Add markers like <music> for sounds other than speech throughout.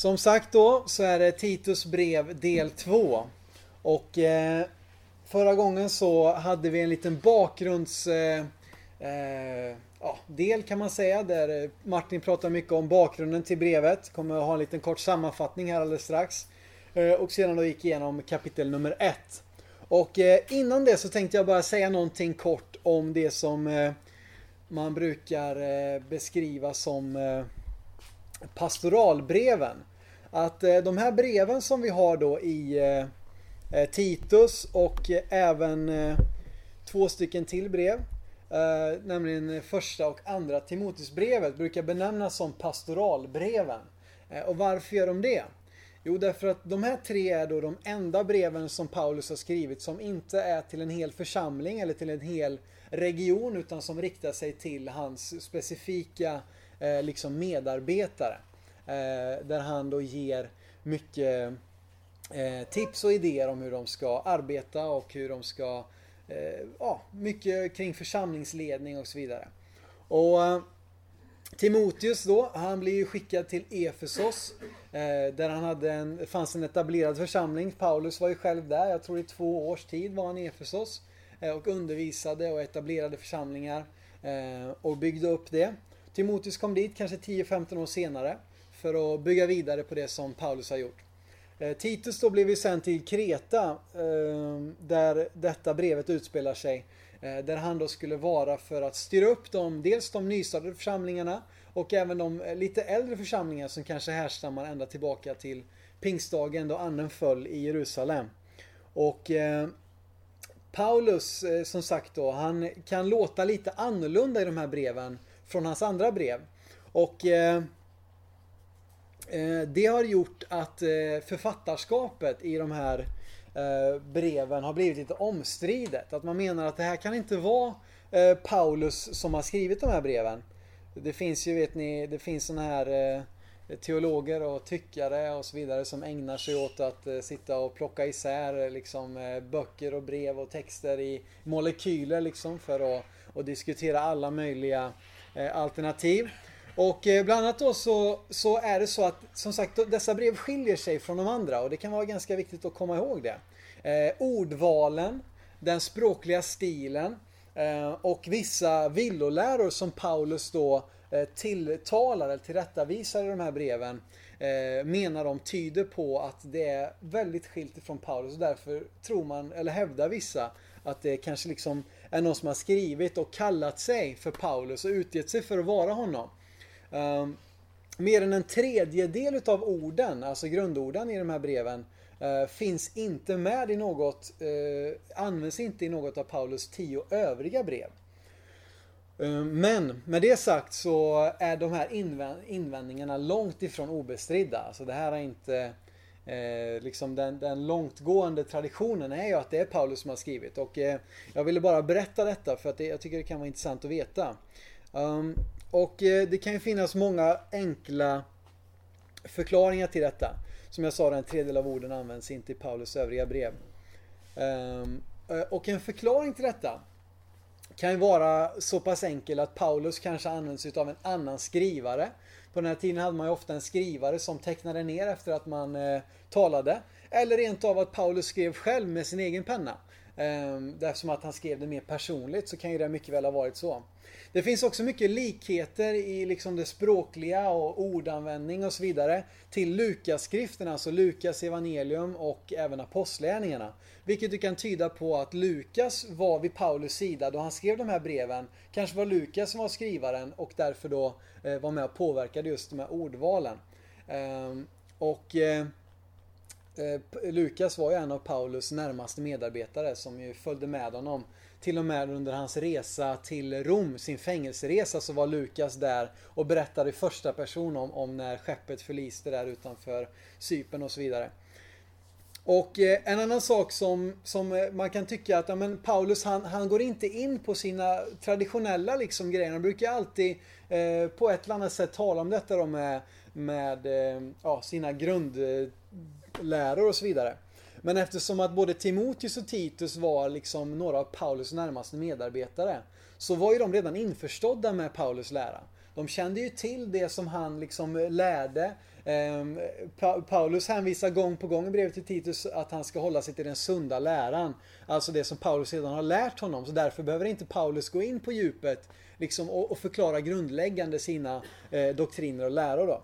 Som sagt då så är det Titus brev del 2. Och eh, förra gången så hade vi en liten bakgrunds... Eh, eh, ja, del kan man säga där eh, Martin pratar mycket om bakgrunden till brevet. Kommer att ha en liten kort sammanfattning här alldeles strax. Eh, och sedan då gick igenom kapitel nummer 1. Och eh, innan det så tänkte jag bara säga någonting kort om det som eh, man brukar eh, beskriva som pastoralbreven. Att eh, de här breven som vi har då i eh, eh, Titus och även två stycken till brev nämligen första och andra Timoteusbrevet brukar benämnas som pastoralbreven. Och varför gör de det? Jo, därför att de här tre är då de enda breven som Paulus har skrivit som inte är till en hel församling eller till en hel region utan som riktar sig till hans specifika eh, liksom medarbetare. Eh, där han då ger mycket eh, tips och idéer om hur de ska arbeta och hur de ska Eh, ja, mycket kring församlingsledning och så vidare. Och eh, Timoteus då, han blir ju skickad till Efesos eh, där han hade en, fanns en etablerad församling. Paulus var ju själv där, jag tror i två års tid var han i Efesos och undervisade och etablerade församlingar och byggde upp det. Timoteus kom dit kanske 10-15 år senare för att bygga vidare på det som Paulus har gjort. Eh, Titus då blev ju sänd till Kreta eh, där detta brevet utspelar sig. Eh, där han då skulle vara för att styra upp de, dels de nystartade församlingarna och även de lite äldre församlingar som kanske härstammar ända tillbaka till pingstdagen då anden föll i Jerusalem. Och Paulus som sagt då, han kan låta lite annorlunda i de här breven från hans andra brev. Och Eh, Eh, det har gjort att eh, författarskapet i de här eh, breven har blivit lite omstridet. Att man menar att det här kan inte vara Paulus som har skrivit de här breven. Det finns ju, vet ni, det finns sådana här teologer och tyckare och så vidare som ägnar sig åt att sitta och plocka isär liksom böcker och brev och texter i molekyler liksom för att och diskutera alla möjliga alternativ. Och eh, bland annat då så, så är det så att som sagt dessa brev skiljer sig från de andra och det kan vara ganska viktigt att komma ihåg det. Eh, ordvalen, den språkliga stilen eh, och vissa villoläror som Paulus då eh, tilltalar eller tillrättavisar i de här breven eh, menar de tyder på att det är väldigt skilt ifrån Paulus och därför tror man, eller hävdar vissa, att det kanske liksom är någon som har skrivit och kallat sig för Paulus och utgett sig för att vara honom. Um, mer än en tredjedel utav orden, alltså grundorden i de här breven, uh, finns inte med i något, uh, används inte i något av Paulus tio övriga brev. Uh, men med det sagt så är de här invändningarna långt ifrån obestridda. Alltså det här är inte Eh, liksom den, den långtgående traditionen är ju att det är Paulus som har skrivit och eh, jag ville bara berätta detta för att det, jag tycker det kan vara intressant att veta. Um, och eh, det kan ju finnas många enkla förklaringar till detta. Som jag sa, en tredjedel av orden används inte i Paulus övriga brev. Ehm, eh, och en förklaring till detta kan ju vara så pass enkel att Paulus kanske används av en annan skrivare. På den här tiden hade man ju ofta en skrivare som tecknade ner efter att man eh, talade. Eller rent av att Paulus skrev själv med sin egen penna. Ehm, Eftersom att han skrev det mer personligt så kan ju det mycket väl ha varit så. Det finns också mycket likheter i liksom det språkliga och ordanvändning och så vidare till Lukas-skrifterna, alltså Lukas evangelium och även apostlärningarna. Vilket du kan tyda på att Lukas var vid Paulus sida då han skrev de här breven. Kanske var Lukas som var skrivaren och därför då eh, var med och påverkade just de här ordvalen. Ehm, och eh, eh, Lukas var ju en av Paulus närmaste medarbetare som ju följde med honom till och med under hans resa till Rom, sin fängelseresa, så var Lukas där och berättade i första person om, om när skeppet förliste där utanför Cypern och så vidare. Och eh, en annan sak som, som eh, man kan tycka att ja, men Paulus han, han går inte in på sina traditionella liksom grejer. Han brukar alltid eh, på ett eller annat sätt tala om detta då med, med eh, ja, sina eh, läror och så vidare. Men eftersom att både Timoteus och Titus var liksom några av Paulus närmaste medarbetare så var ju de redan införstådda med Paulus lära. De kände ju till det som han liksom lärde ehm, Paulus hänvisar gång på gång i brevet till Titus att han ska hålla sig till den sunda läran. Alltså det som Paulus redan har lärt honom. Så därför behöver inte Paulus gå in på djupet liksom, och, förklara grundläggande sina eh, doktriner och läror. Då.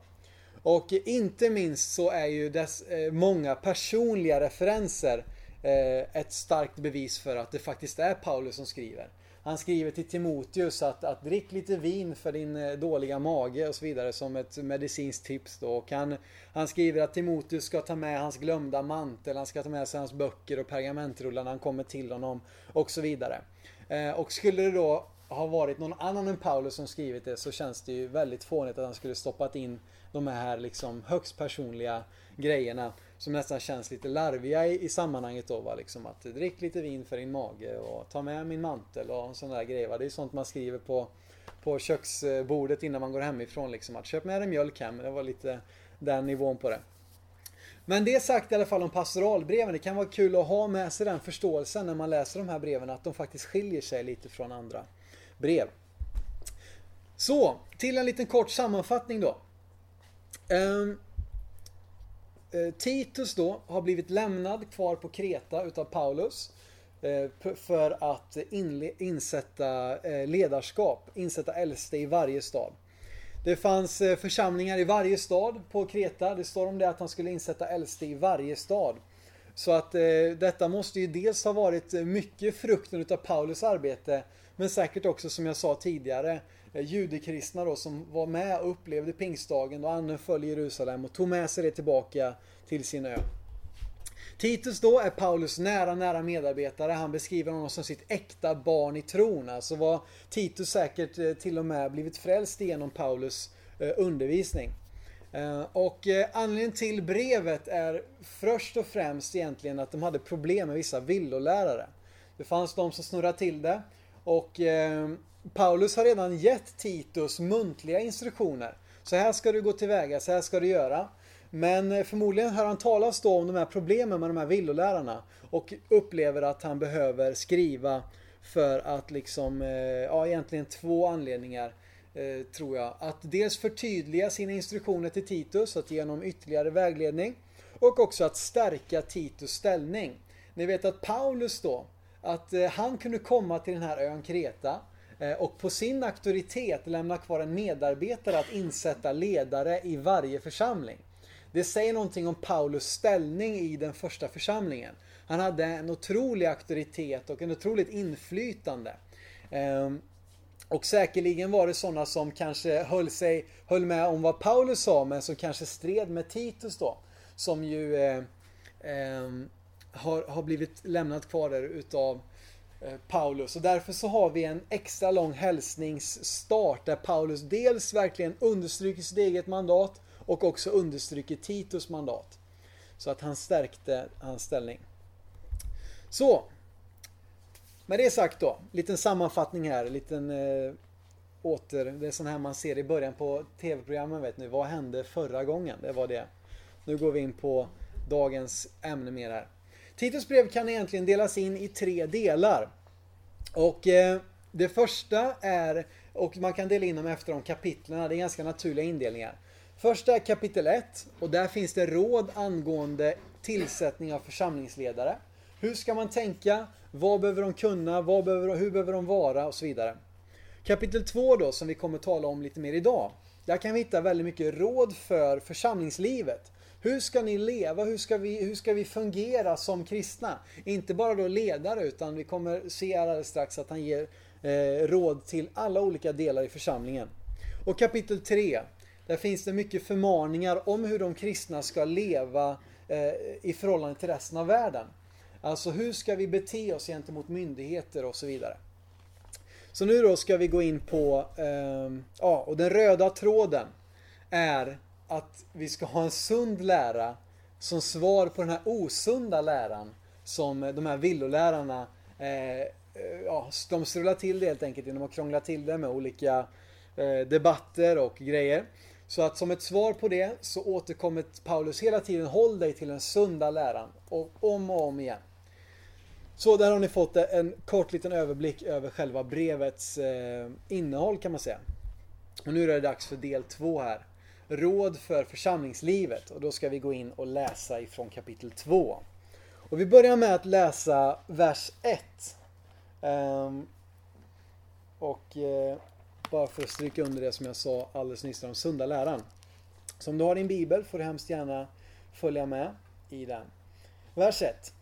Och inte minst så är ju dess eh, många personliga referenser eh, ett starkt bevis för att det faktiskt är Paulus som skriver. Han skriver till Timoteus att, att drick lite vin för din eh, dåliga mage och så vidare som ett medicinskt tips då. Och han, han skriver att Timoteus ska ta med hans glömda mantel, han ska ta med sig hans böcker och pergamentrullar när han kommer till honom och så vidare. Och skulle det då ha varit någon annan än Paulus som skrivit det så känns det ju väldigt fånigt att han skulle stoppat in de här liksom högst personliga grejerna som nästan känns lite larviga i, i sammanhanget då va. Liksom att drick lite vin för din mage och ta med min mantel och sådana där grejer va. Det är sånt man skriver på, på köksbordet innan man går hemifrån liksom. Att köp med dig mjölk hem. Det var lite den nivån på det. Men det sagt i alla fall om pastoralbreven. Det kan vara kul att ha med sig den förståelsen när man läser de här breven att de faktiskt skiljer sig lite från andra brev. Så, till en liten kort sammanfattning då. Um, Titus då har blivit lämnad kvar på Kreta utav Paulus uh, för att insätta uh, ledarskap, insätta äldste i varje stad. Det fanns uh, församlingar i varje stad på Kreta. Det står om det att han skulle insätta äldste i varje stad. Så att detta måste ju dels ha varit mycket frukten utav Paulus arbete men säkert också som jag sa tidigare Eh, judekristna då som var med och upplevde pingstdagen då anden föll i Jerusalem och tog med sig det tillbaka till sin ö. Titus då är Paulus nära, nära medarbetare. Han beskriver honom som sitt äkta barn i tron. Alltså var Titus säkert eh, till och med blivit frälst genom Paulus eh, undervisning. Och anledningen till brevet är först och främst egentligen att de hade problem med vissa villolärare. Det fanns de som snurrade till det och Paulus har redan gett Titus muntliga instruktioner. Så här ska du gå tillväga, så här ska du göra. Men eh, förmodligen hör han talas då om de här problemen med de här villolärarna och upplever att han behöver skriva för att liksom, eh, ja egentligen två anledningar eh, tror jag. Att dels förtydliga sina instruktioner till Titus, att ge honom ytterligare vägledning och också att stärka Titus ställning. Ni vet att Paulus då, att han kunde komma till den här ön Kreta Eh, och på sin auktoritet lämna kvar en medarbetare att insätta ledare i varje församling. Det säger någonting om Paulus ställning i den första församlingen. Han hade en otrolig auktoritet och en otroligt inflytande. Ehm, och säkerligen var det sådana som kanske höll, sig, höll med om vad Paulus sa men som kanske stred med Titus då. Som ju eh, eh, har, har blivit lämnat kvar där utav Eh, Eh, Paulus och därför så har vi en extra lång hälsningsstart där Paulus dels verkligen understryker sitt eget mandat och också understryker Titus mandat. Så att han stärkte hans ställning. Så. Med det sagt då, liten sammanfattning här, liten eh, åter, det är sån här man ser i början på tv-programmen vet ni, vad hände förra gången? Det var det. Nu går vi in på dagens ämne mer här. Titus brev kan egentligen delas in i tre delar. Och eh, det första är, och man kan dela in dem efter de kapitlen, det är ganska naturliga indelningar. Första är kapitel 1 och där finns det råd angående tillsättning av församlingsledare. Hur ska man tänka? Vad behöver de kunna? Vad behöver, hur behöver de vara? Och så vidare. Kapitel 2 då, som vi kommer tala om lite mer idag. Där kan vi hitta väldigt mycket råd för församlingslivet. Hur ska ni leva? Hur ska vi, hur ska vi fungera som kristna? Inte bara då ledare utan vi kommer se alldeles strax att han ger eh, råd till alla olika delar i församlingen. Och kapitel 3. Där finns det mycket förmaningar om hur de kristna ska leva eh, i förhållande till resten av världen. Alltså hur ska vi bete oss gentemot myndigheter och så vidare. Så nu då ska vi gå in på, eh, ja, och den röda tråden är att vi ska ha en sund lära som svar på den här osunda läran som de här villolärarna eh, eh, ja, de strular till det helt enkelt genom att krångla till det med olika eh, debatter och grejer. Så att som ett svar på det så återkommer Paulus hela tiden håll dig till den sunda läran och om och om igen. Så där har ni fått en kort liten överblick över själva brevets eh, innehåll kan man säga. Och nu är det dags för del två här råd för församlingslivet. Och då ska vi gå in och läsa ifrån kapitel 2. Och vi börjar med att läsa vers 1. Um, ehm, och uh, bara för att stryka under det som jag sa alldeles nyss om sunda läran. Så om du har din bibel får du hemskt gärna följa med i den. Vers 1.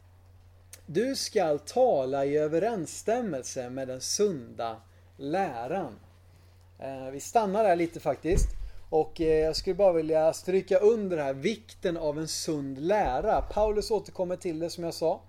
Du skall tala i överensstämmelse med den sunda läran. Uh, vi stannar där lite faktiskt. Och eh, jag skulle bara vilja stryka under här vikten av en sund lära. Paulus återkommer till det som jag sa.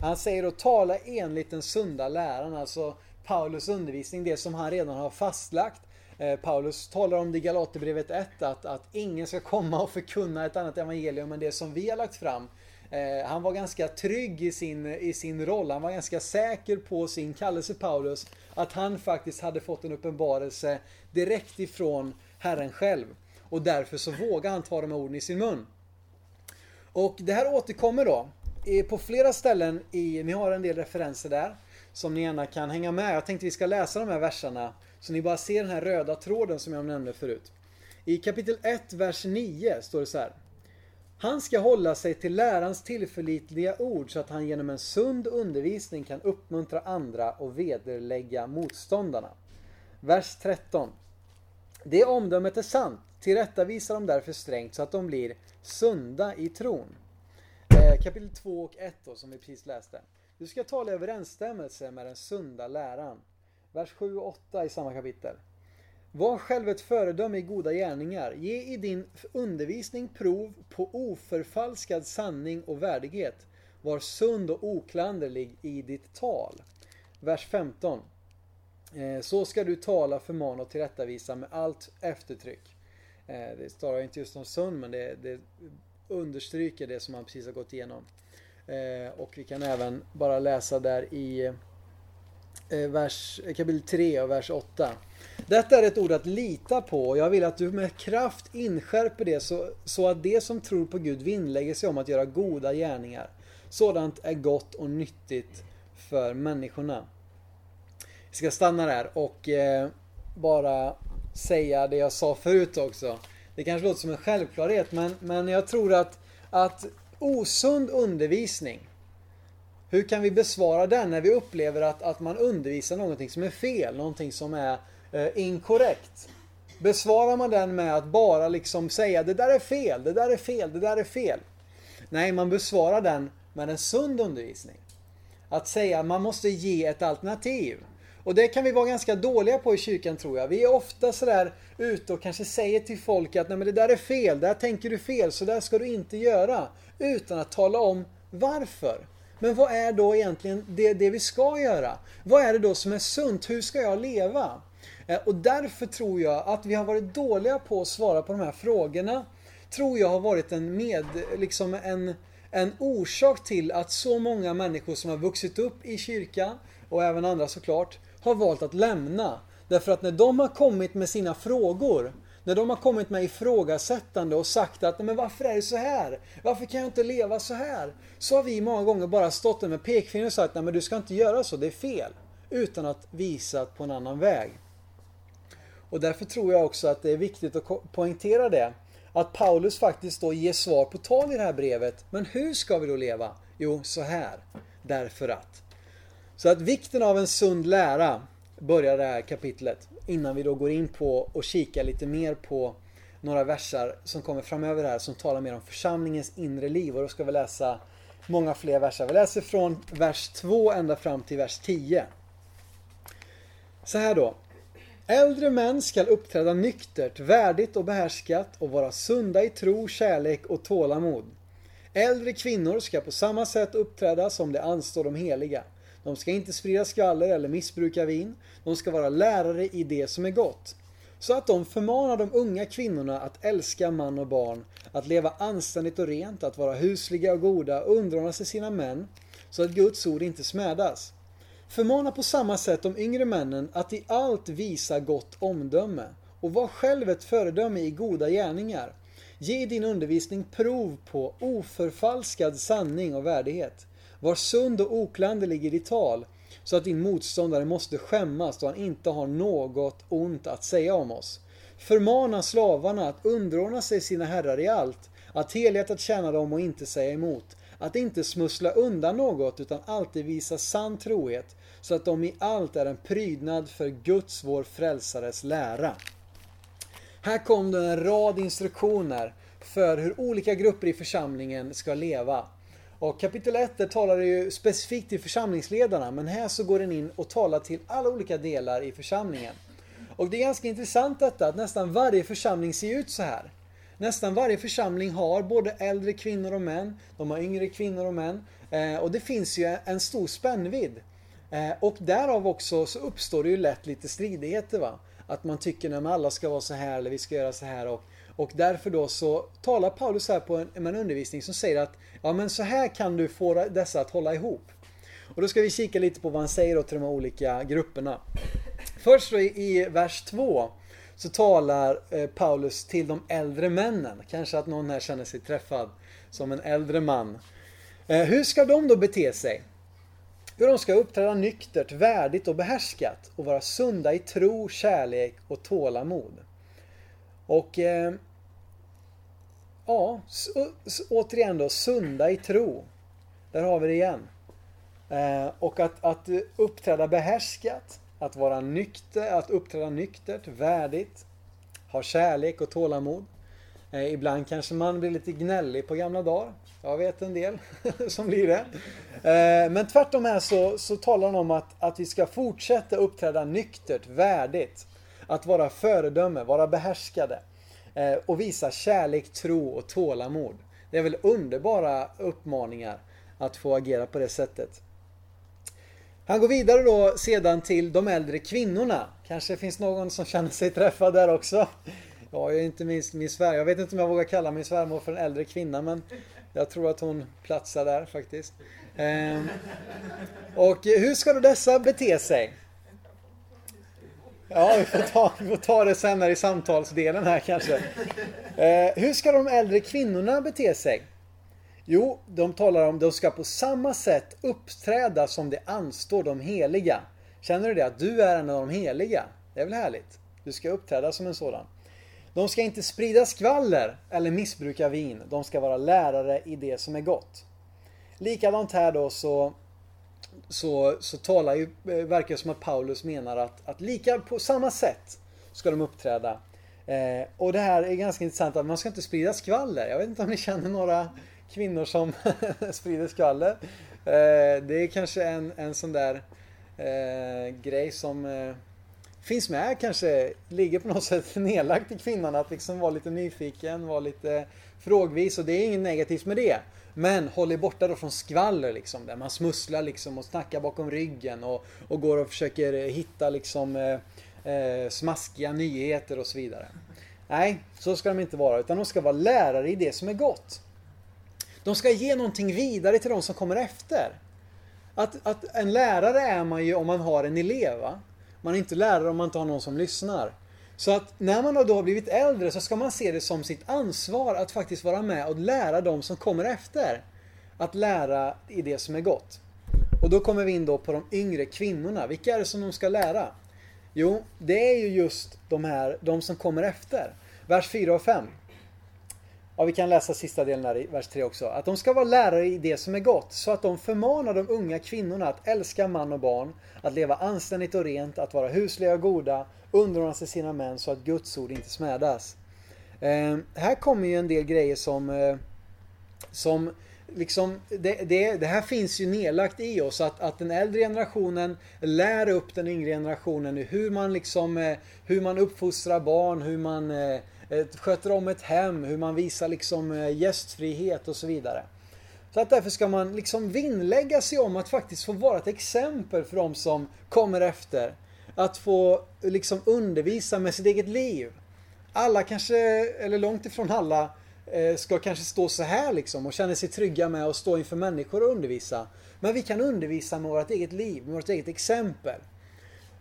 Han säger att tala enligt den sunda läran, alltså Paulus undervisning, det som han redan har fastlagt. Eh, Paulus talar om det i Galaterbrevet 1 att, att ingen ska komma och förkunna ett annat evangelium än det som vi har lagt fram. Eh, han var ganska trygg i sin, i sin roll, han var ganska säker på sin kallelse Paulus. Att han faktiskt hade fått en uppenbarelse direkt ifrån Herren själv. Och därför så vågar han ta de här orden i sin mun. Och det här återkommer då på flera ställen i, ni har en del referenser där som ni gärna kan hänga med. Jag tänkte vi ska läsa de här verserna så ni bara ser den här röda tråden som jag nämnde förut. I kapitel 1, vers 9 står det så här. Han ska hålla sig till lärans tillförlitliga ord så att han genom en sund undervisning kan uppmuntra andra och vederlägga motståndarna. Vers 13. Det omdömet är sant. Tillrättavisa dem därför strängt så att de blir sunda i tron. Eh, kapitel 2 och 1 då, som vi precis läste. Du ska tala i överensstämmelse med den sunda läran. Vers 7 och 8 i samma kapitel. Var själv ett föredöme i goda gärningar. Ge i din undervisning prov på oförfalskad sanning och värdighet. Var sund och oklanderlig i ditt tal. Vers 15. Eh, så ska du tala, förmana och tillrättavisa med allt eftertryck. Eh, det står inte just om sund men det, det understryker det som han precis har gått igenom. Eh, och vi kan även bara läsa där i vers, kapitel 3 och vers 8. Detta är ett ord att lita på och jag vill att du med kraft inskärper det så, så att det som tror på Gud vinnlägger sig om att göra goda gärningar. Sådant är gott och nyttigt för människorna. Vi ska stanna där och eh, bara säga det jag sa förut också. Det kanske låter som en självklarhet men, men jag tror att, att osund undervisning hur kan vi besvara den när vi upplever att, att man undervisar någonting som är fel, någonting som är eh, inkorrekt? Besvarar man den med att bara liksom säga det där är fel, det där är fel, det där är fel? Nej, man besvarar den med en sund undervisning. Att säga man måste ge ett alternativ. Och det kan vi vara ganska dåliga på i kyrkan tror jag. Vi är ofta sådär ute och kanske säger till folk att Nej, men det där är fel, där tänker du fel, så där ska du inte göra. Utan att tala om varför. Men vad är då egentligen det, det vi ska göra? Vad är det då som är sunt? Hur ska jag leva? Eh, och därför tror jag att vi har varit dåliga på att svara på de här frågorna. Tror jag har varit en med, liksom en, en orsak till att så många människor som har vuxit upp i kyrkan och även andra såklart har valt att lämna. Därför att när de har kommit med sina frågor, när de har kommit med ifrågasättande och sagt att men varför är det så här? Varför kan jag inte leva så här? Så har vi många gånger bara stått där med pekfingret och sagt nej men du ska inte göra så, det är fel. Utan att visa på en annan väg. Och därför tror jag också att det är viktigt att poängtera det. Att Paulus faktiskt då ger svar på tal i det här brevet. Men hur ska vi då leva? Jo, så här. Därför att. Så att vikten av en sund lära börjar det här kapitlet. Innan vi då går in på och kikar lite mer på några versar som kommer framöver här som talar mer om församlingens inre liv. Och då ska vi läsa många fler versar. Vi läser från vers 2 ända fram till vers 10. Så här då. Äldre män skall uppträda nyktert, värdigt och behärskat och vara sunda i tro, kärlek och tålamod. Äldre kvinnor ska på samma sätt uppträda som det anstår de heliga. De ska inte sprida skvaller eller missbruka vin. De ska vara lärare i det som är gott. Så att de förmanar de unga kvinnorna att älska man och barn, att leva anständigt och rent, att vara husliga och goda och underordna sig sina män, så att Guds ord inte smädas. Förmana på samma sätt de yngre männen att i allt visa gott omdöme och var själv ett föredöme i goda gärningar. Ge din undervisning prov på oförfalskad sanning och värdighet. Var sund och oklanderlig i ditt tal, så att din motståndare måste skämmas då han inte har något ont att säga om oss. förmana slavarna att underordna sig sina herrar i allt, att helhjärtat tjäna dem och inte säga emot, att inte smussla undan något utan alltid visa sann trohet, så att de i allt är en prydnad för Guds, vår frälsares lära. Här kom det en rad instruktioner för hur olika grupper i församlingen ska leva. Och kapitel 1 talar det ju specifikt till församlingsledarna men här så går den in och talar till alla olika delar i församlingen. Och det är ganska intressant detta att nästan varje församling ser ut så här. Nästan varje församling har både äldre kvinnor och män, de har yngre kvinnor och män eh, och det finns ju en stor spännvidd. Eh, och därav också så uppstår det ju lätt lite stridigheter va. Att man tycker att alla ska vara så här eller vi ska göra så här och och därför då så talar Paulus här på en, en undervisning som säger att ja men så här kan du få dessa att hålla ihop. Och då ska vi kika lite på vad han säger då till de här olika grupperna. Först då i, i vers 2 så talar eh, Paulus till de äldre männen. Kanske att någon här känner sig träffad som en äldre man. Eh, hur ska de då bete sig? Hur de ska uppträda nyktert, värdigt och behärskat och vara sunda i tro, kärlek och tålamod. Och eh, ja, återigen då, sunda i tro. Där har vi det igen. Eh, och att, att uppträda behärskat, att vara nykter, att uppträda nyktert, värdigt, ha kärlek och tålamod. Eh, ibland kanske man blir lite gnällig på gamla dagar. Jag vet en del <laughs> som blir det. Eh, men tvärtom här så, så talar han om att, att vi ska fortsätta uppträda nyktert, värdigt. Att vara föredöme, vara behärskade. Eh, och visa kärlek, tro och tålamod. Det är väl underbara uppmaningar att få agera på det sättet. Han går vidare då sedan till de äldre kvinnorna. Kanske finns någon som känner sig träffad där också. Jag är inte minst min svärmor. Jag vet inte om jag vågar kalla min svärmor för en äldre kvinna men jag tror att hon platsar där faktiskt. Ehm, och hur ska då dessa bete sig? Ja, vi får ta, vi får ta det senare i samtalsdelen här kanske. Eh, hur ska de äldre kvinnorna bete sig? Jo, de talar om att de ska på samma sätt uppträda som det anstår de heliga. Känner du det? Att du är en av de heliga. Det är väl härligt? Du ska uppträda som en sådan. De ska inte sprida skvaller eller missbruka vin. De ska vara lärare i det som är gott. Likadant här då så så, så talar ju, eh, verkar det som att Paulus menar att, att lika på samma sätt ska de uppträda. Eh, och det här är ganska intressant att man ska inte sprida skvaller. Jag vet inte om ni känner några kvinnor som <laughs> sprider skvaller. Eh, det är kanske en, en sån där eh, grej som eh, finns med kanske, ligger på något sätt nedlagt i kvinnan att liksom vara lite nyfiken, vara lite frågvis och det är inget negativt med det. Men håll er borta då från skvaller liksom. Där man smusslar liksom och snackar bakom ryggen och, och går och försöker hitta liksom eh, eh, smaskiga nyheter och så vidare. Nej, så ska de inte vara. Utan de ska vara lärare i det som är gott. De ska ge någonting vidare till de som kommer efter. Att, att en lärare är man ju om man har en elev. Va? Man är inte lärare om man inte har någon som lyssnar. Så att när man då har blivit äldre så ska man se det som sitt ansvar att faktiskt vara med och lära de som kommer efter. Att lära i det som är gott. Och då kommer vi in då på de yngre kvinnorna. Vilka är det som de ska lära? Jo, det är ju just de här, de som kommer efter. Vers 4 och 5. Ja, vi kan läsa sista delen här i vers 3 också. Att de ska vara lärare i det som är gott, så att de förmanar de unga kvinnorna att älska man och barn, att leva anständigt och rent, att vara husliga och goda, underordna sig sina män så att Guds ord inte smädas. Eh, här kommer ju en del grejer som, eh, som liksom, det, det, det, här finns ju nedlagt i oss att, att den äldre generationen lär upp den yngre generationen hur man liksom, eh, hur man uppfostrar barn, hur man eh, Eh, sköter om ett hem, hur man visar liksom eh, gästfrihet och så vidare. Så att därför ska man liksom vinnlägga sig om att faktiskt få vara ett exempel för de som kommer efter. Att få liksom undervisa med sitt eget liv. Alla kanske, eller långt ifrån alla, eh, ska kanske stå så här liksom och känna sig trygga med att stå inför människor och undervisa. Men vi kan undervisa med vårt eget liv, med vårt eget exempel.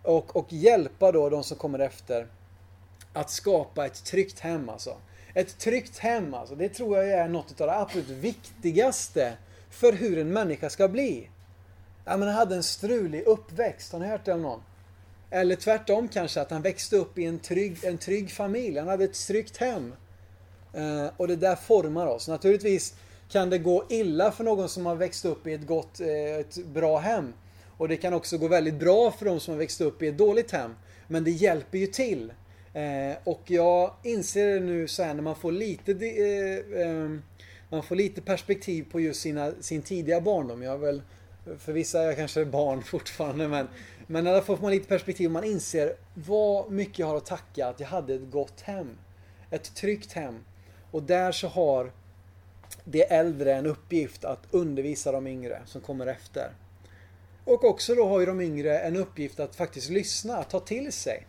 Och, och hjälpa då de som kommer efter att skapa ett tryggt hem alltså. Ett tryggt hem alltså, det tror jag är något av det absolut viktigaste för hur en människa ska bli. Ja men hade en strulig uppväxt, har ni hört det om någon? Eller tvärtom kanske att han växte upp i en trygg, en trygg familj. Han hade ett tryggt hem. Eh, och det där formar oss. Naturligtvis kan det gå illa för någon som har växt upp i ett gott, eh, ett bra hem. Och det kan också gå väldigt bra för de som har växt upp i ett dåligt hem. Men det hjälper ju till. Eh, och jag inser nu så här när man får lite eh, eh, man får lite perspektiv på just sina, sin tidiga barndom. Jag väl, för vissa är jag kanske barn <laughs> fortfarande men, men i alla fall får man lite perspektiv och man inser vad mycket jag har att tacka att jag hade ett gott hem. Ett tryggt hem. Och där så har de äldre en uppgift att undervisa de yngre som kommer efter. Och också då har ju de yngre en uppgift att faktiskt lyssna, ta till sig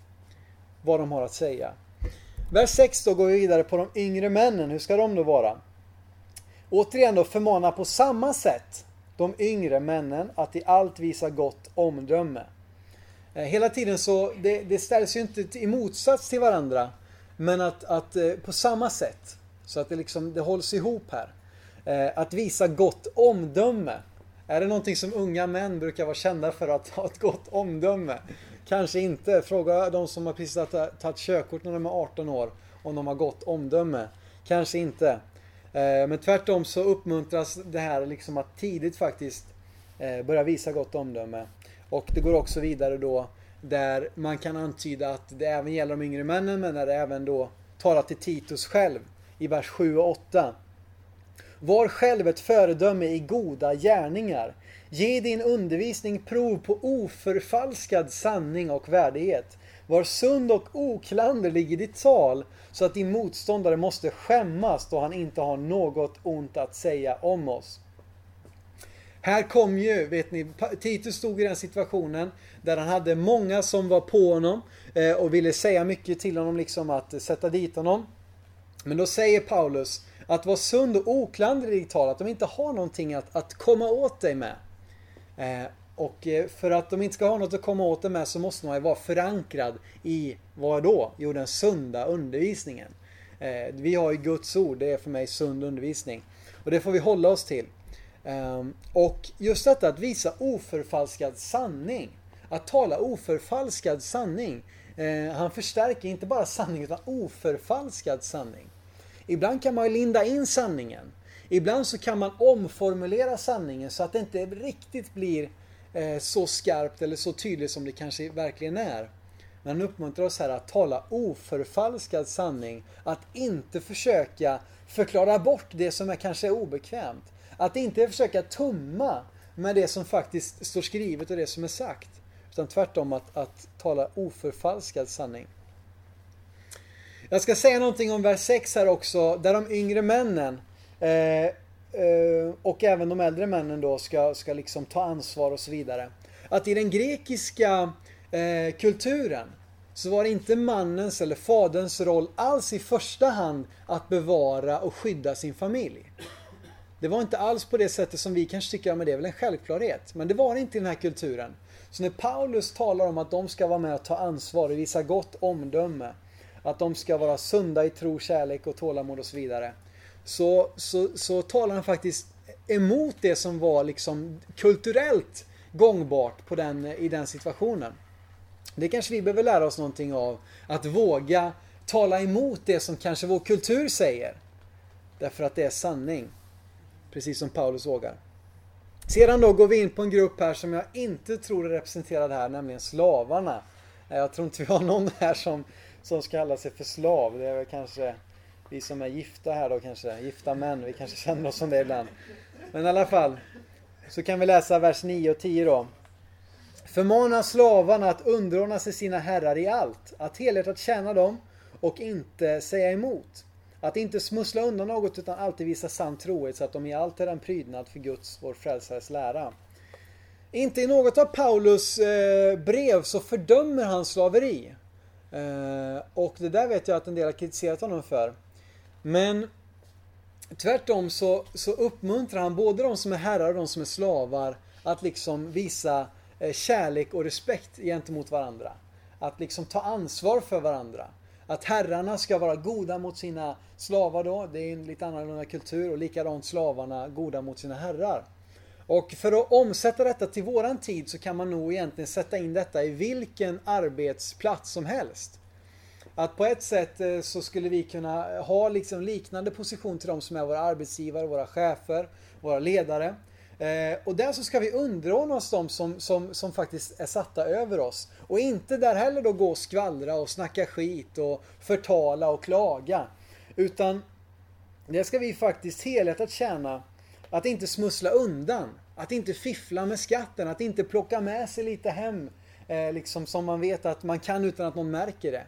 vad de har att säga. Vers 6 då går vi vidare på de yngre männen. Hur ska de då vara? Återigen då förmana på samma sätt de yngre männen att i allt visa gott omdöme. Eh, hela tiden så, det, det ställs ju inte i motsats till varandra. Men att, att eh, på samma sätt. Så att det liksom, det hålls ihop här. Eh, att visa gott omdöme. Är det någonting som unga män brukar vara kända för att ha ett gott omdöme? Kanske inte. Fråga de som har precis tagit körkort när de är 18 år om de har gott omdöme. Kanske inte. Eh, men tvärtom så uppmuntras det här liksom att tidigt faktiskt eh, börja visa gott omdöme. Och det går också vidare då där man kan antyda att det även gäller de yngre männen men där det även då talar till Titus själv i vers 7 och 8. Var själv ett föredöme i goda gärningar. Ge din undervisning prov på oförfalskad sanning och värdighet. Var sund och oklanderlig i ditt tal så att din motståndare måste skämmas då han inte har något ont att säga om oss. Här kom ju, vet ni, Titus stod i den situationen där han hade många som var på honom eh, och ville säga mycket till honom, liksom att sätta dit honom. Men då säger Paulus att vara sund och oklanderlig i tal, att de inte har någonting att, att komma åt dig med. Eh, och eh, för att de inte ska ha något att komma åt det med så måste man ju vara förankrad i vad då? Jo, den sunda undervisningen. Eh, vi har ju Guds ord, det är för mig sund undervisning. Och det får vi hålla oss till. Ehm, och just detta att visa oförfalskad sanning. Att tala oförfalskad sanning. Han förstärker inte bara sanning utan oförfalskad sanning. Ibland kan man ju linda in sanningen. Ibland så kan man omformulera sanningen så att det inte riktigt blir eh, så skarpt eller så tydligt som det kanske verkligen är. Men han uppmuntrar oss här att tala oförfalskad sanning. Att inte försöka förklara bort det som är kanske är obekvämt. Att inte försöka tumma med det som faktiskt står skrivet och det som är sagt. Utan tvärtom att, att tala oförfalskad sanning. Jag ska säga någonting om vers 6 här också, där de yngre männen eh, eh, och även de äldre männen då ska, ska liksom ta ansvar och så vidare. Att i den grekiska eh, kulturen så var det inte mannens eller faderns roll alls i första hand att bevara och skydda sin familj. Det var inte alls på det sättet som vi kanske tycker, men det är väl en självklarhet. Men det var det inte i den här kulturen. Så när Paulus talar om att de ska vara med och ta ansvar och visa gott omdöme att de ska vara sunda i tro, kärlek och tålamod och så vidare. Så, så, så talar han faktiskt emot det som var liksom kulturellt gångbart på den, i den situationen. Det kanske vi behöver lära oss någonting av. Att våga tala emot det som kanske vår kultur säger. Därför att det är sanning. Precis som Paulus vågar. Sedan då går vi in på en grupp här som jag inte tror är representerad här, nämligen slavarna. Jag tror inte vi har någon här som som ska kalla sig för slav. Det är väl kanske vi som är gifta här då kanske. Gifta män. Vi kanske känner oss som det ibland. Men i alla fall. Så kan vi läsa vers 9 och 10 då. Förmana slavarna att underordna sig sina herrar i allt. Att helhjärtat tjäna dem och inte säga emot. Att inte smussla undan något utan alltid visa sann trohet så att de i allt är en prydnad för Guds, vår frälsares lära. Inte i något av Paulus eh, brev så fördömer han slaveri. Eh, och det där vet jag att en del har kritiserat honom för. Men tvärtom så, så uppmuntrar han både de som är herrar och de som är slavar att liksom visa eh, kärlek och respekt gentemot varandra. Att liksom ta ansvar för varandra. Att herrarna ska vara goda mot sina slavar då, det är en lite annorlunda kultur och likadant slavarna goda mot sina herrar. Och för att omsätta detta till våran tid så kan man nog egentligen sätta in detta i vilken arbetsplats som helst. Att på ett sätt eh, så skulle vi kunna ha liksom liknande position till de som är våra arbetsgivare, våra chefer, våra ledare. Eh, och där så ska vi underordna oss de som, som, som faktiskt är satta över oss. Och inte där heller då gå och skvallra och snacka skit och förtala och klaga. Utan det ska vi faktiskt helhjärtat tjäna. Att inte smussla undan. Att inte fiffla med skatten. Att inte plocka med sig lite hem. Eh, liksom som man vet att man kan utan att någon märker det.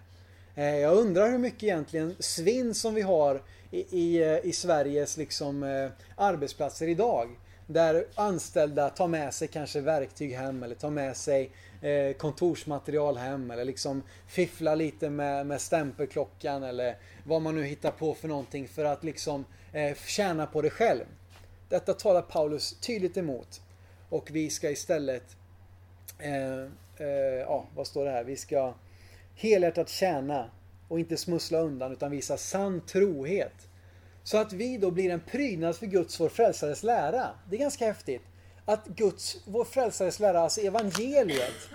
Eh, jag undrar hur mycket egentligen svinn som vi har i, i, eh, i Sveriges liksom, eh, arbetsplatser idag. Där anställda tar med sig kanske verktyg hem eller tar med sig eh, kontorsmaterial hem eller liksom fifflar lite med, med stämpelklockan eller vad man nu hittar på för någonting för att liksom eh, tjäna på det själv. Detta talar Paulus tydligt emot. Och vi ska istället, eh, eh, ja vad står det här, vi ska helhjärtat tjäna och inte smussla undan utan visa sann trohet. Så att vi då blir en prydnad för Guds, vår frälsares lära. Det är ganska häftigt. Att Guds, vår frälsares lära, alltså evangeliet,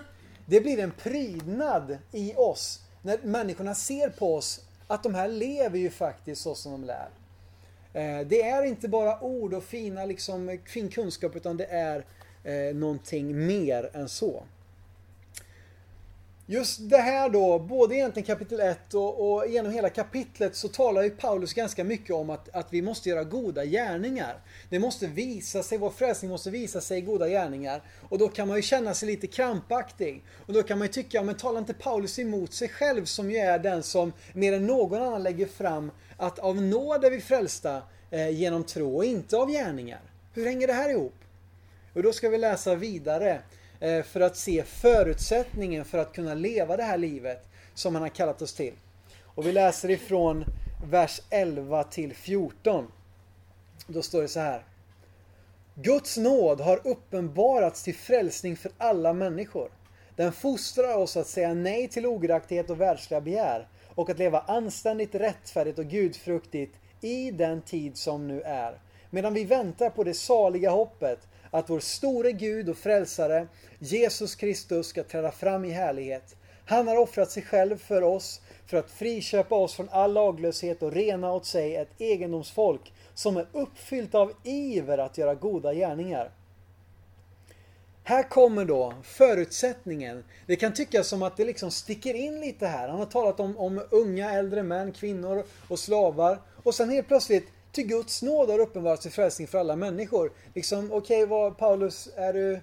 det blir en prydnad i oss. När människorna ser på oss att de här lever ju faktiskt så som de lär. Eh, det är inte bara ord och fina, liksom, fin kunskap utan det är eh, någonting mer än så. Just det här då, både egentligen kapitel 1 och, och genom hela kapitlet så talar ju Paulus ganska mycket om att, att vi måste göra goda gärningar. Det måste visa sig, vår frälsning måste visa sig i goda gärningar. Och då kan man ju känna sig lite krampaktig. Och då kan man ju tycka, men talar inte Paulus emot sig själv som ju är den som mer än någon annan lägger fram att av nåd är vi frälsta eh, genom tro och inte av gärningar. Hur hänger det här ihop? Och då ska vi läsa vidare Eh, för att se förutsättningen för att kunna leva det här livet som han har kallat oss till. Och vi läser ifrån vers 11 till 14. Då står det så här. Guds nåd har uppenbarats till frälsning för alla människor. Den fostrar oss att säga nej till ogudaktighet och världsliga begär och att leva anständigt, rättfärdigt och gudfruktigt i den tid som nu är. Medan vi väntar på det saliga hoppet att vår store Gud och frälsare Jesus Kristus ska träda fram i härlighet. Han har offrat sig själv för oss för att friköpa oss från all laglöshet och rena åt sig ett egendomsfolk som är uppfyllt av iver att göra goda gärningar. Här kommer då förutsättningen. Det kan tyckas som att det liksom sticker in lite här. Han har talat om, om unga, äldre män, kvinnor och slavar. Och sen helt plötsligt till Guds nåd har uppenbarat sig frälsning för alla människor. Liksom, okej, okay, Paulus, är du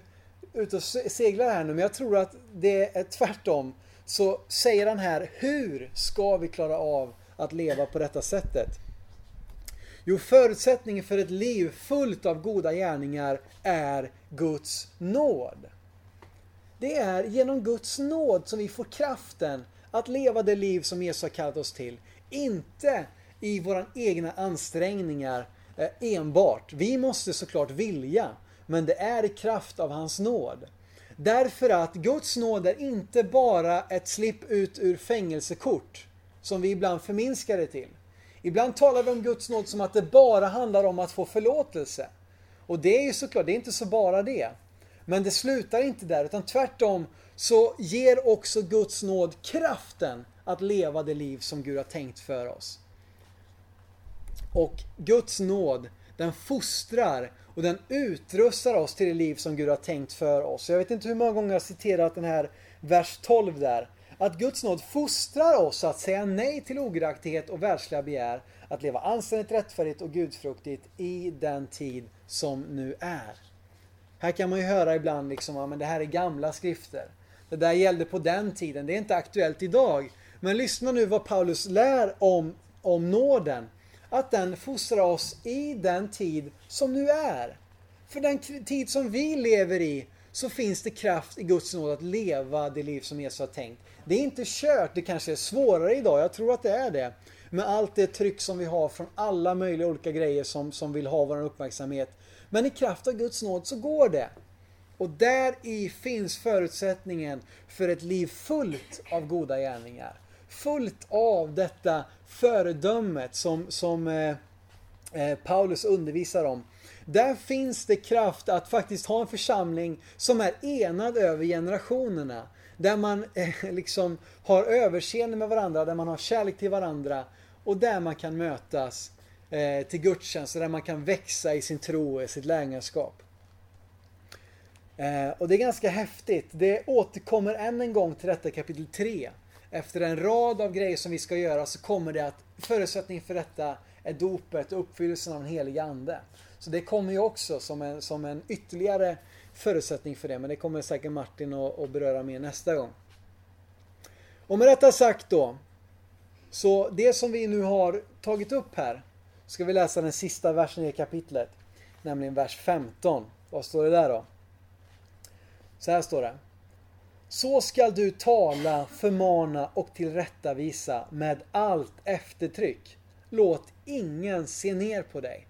ute och seglar här nu? Men jag tror att det är tvärtom. Så säger han här, hur ska vi klara av att leva på detta sättet? Jo, förutsättningen för ett liv fullt av goda gärningar är Guds nåd. Det är genom Guds nåd som vi får kraften att leva det liv som Jesus har kallat oss till. Inte i våra egna ansträngningar eh, enbart. Vi måste såklart vilja, men det är i kraft av hans nåd. Därför att Guds nåd är inte bara ett slipp ut ur fängelsekort, som vi ibland förminskar det till. Ibland talar vi om Guds nåd som att det bara handlar om att få förlåtelse. Och det är ju såklart, det är inte så bara det. Men det slutar inte där, utan tvärtom så ger också Guds nåd kraften att leva det liv som Gud har tänkt för oss. Och Guds nåd, den fostrar och den utrustar oss till det liv som Gud har tänkt för oss. Jag vet inte hur många gånger jag har citerat den här vers 12 där. Att Guds nåd fostrar oss att säga nej till ogudaktighet och världsliga begär. Att leva anständigt, rättfärdigt och gudfruktigt i den tid som nu är. Här kan man ju höra ibland liksom, ja, men det här är gamla skrifter. Det där gällde på den tiden, det är inte aktuellt idag. Men lyssna nu vad Paulus lär om, om nåden att den fostrar oss i den tid som nu är. För den tid som vi lever i så finns det kraft i Guds nåd att leva det liv som Jesus har tänkt. Det är inte kört, det kanske är svårare idag, jag tror att det är det. Med allt det tryck som vi har från alla möjliga olika grejer som, som vill ha vår uppmärksamhet. Men i kraft av Guds nåd så går det. Och där i finns förutsättningen för ett liv fullt av goda gärningar fullt av detta föredömet som, som eh, eh, Paulus undervisar om. Där finns det kraft att faktiskt ha en församling som är enad över generationerna. Där man <laughs> eh, liksom har överseende med varandra, där man har kärlek till varandra och där man kan mötas eh, till gudstjänst och där man kan växa i sin tro och i sitt lärjungaskap. Eh, och det är ganska häftigt. Det återkommer än en gång till detta kapitel 3. Efter en rad av grejer som vi ska göra så kommer det att förutsättningen för detta är dopet och uppfyllelsen av den heliga Ande. Så det kommer ju också som en, som en ytterligare förutsättning för det, men det kommer säkert Martin att, att beröra mer nästa gång. Och med detta sagt då, så det som vi nu har tagit upp här, ska vi läsa den sista versen i kapitlet, nämligen vers 15. Vad står det där då? Så här står det. Så skall du tala, förmana och tillrättavisa med allt eftertryck. Låt ingen se ner på dig.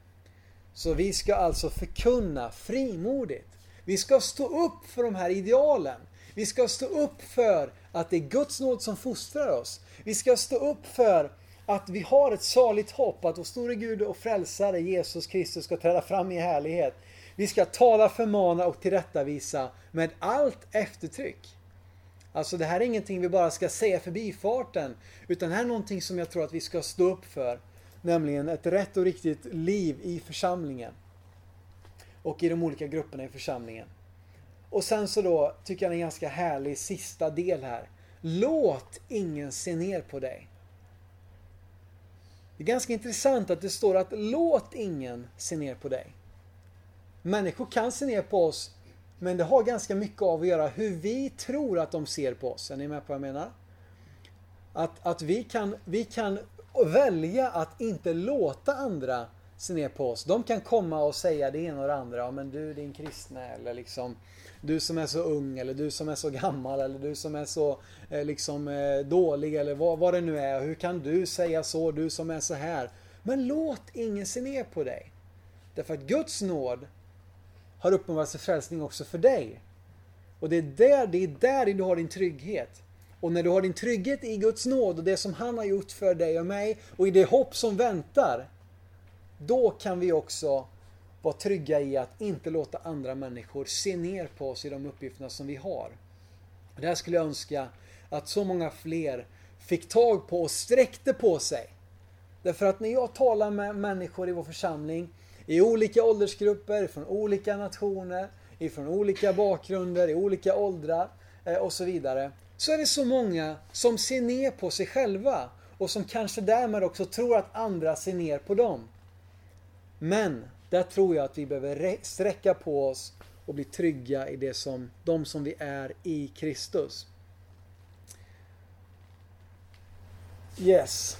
Så vi ska alltså förkunna frimodigt. Vi ska stå upp för de här idealen. Vi ska stå upp för att det är Guds nåd som fostrar oss. Vi ska stå upp för att vi har ett saligt hopp att vår store Gud och frälsare Jesus Kristus ska träda fram i härlighet. Vi ska tala, förmana och tillrättavisa med allt eftertryck. Alltså det här är ingenting vi bara ska säga förbi farten. Utan det här är någonting som jag tror att vi ska stå upp för. Nämligen ett rätt och riktigt liv i församlingen. Och i de olika grupperna i församlingen. Och sen så då tycker jag det är en ganska härlig sista del här. Låt ingen se ner på dig. Det är ganska intressant att det står att låt ingen se ner på dig. Människor kan se ner på oss men det har ganska mycket av att göra hur vi tror att de ser på oss. Är ni med på vad jag menar? Att, att vi, kan, vi kan välja att inte låta andra se ner på oss. De kan komma och säga det ena och det andra. Ja, men du din kristna eller liksom du som är så ung eller du som är så gammal eller du som är så eh, liksom eh, dålig eller vad, vad det nu är. Hur kan du säga så, du som är så här? Men låt ingen se ner på dig. Därför att Guds nåd har uppenbarat sig frälsning också för dig. Och det är, där, det är där du har din trygghet. Och när du har din trygghet i Guds nåd och det som han har gjort för dig och mig och i det hopp som väntar. Då kan vi också vara trygga i att inte låta andra människor se ner på oss i de uppgifterna som vi har. Det här skulle jag önska att så många fler fick tag på och sträckte på sig. Därför att när jag talar med människor i vår församling i olika åldersgrupper, från olika nationer, ifrån olika bakgrunder, i olika åldrar eh, och så vidare. Så är det så många som ser ner på sig själva och som kanske därmed också tror att andra ser ner på dem. Men där tror jag att vi behöver sträcka på oss och bli trygga i det som, de som vi är i Kristus. Yes.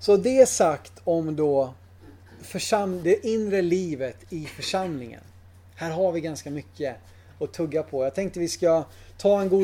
Så det sagt om då försam det inre livet i församlingen. Här har vi ganska mycket att tugga på. Jag tänkte vi ska ta en god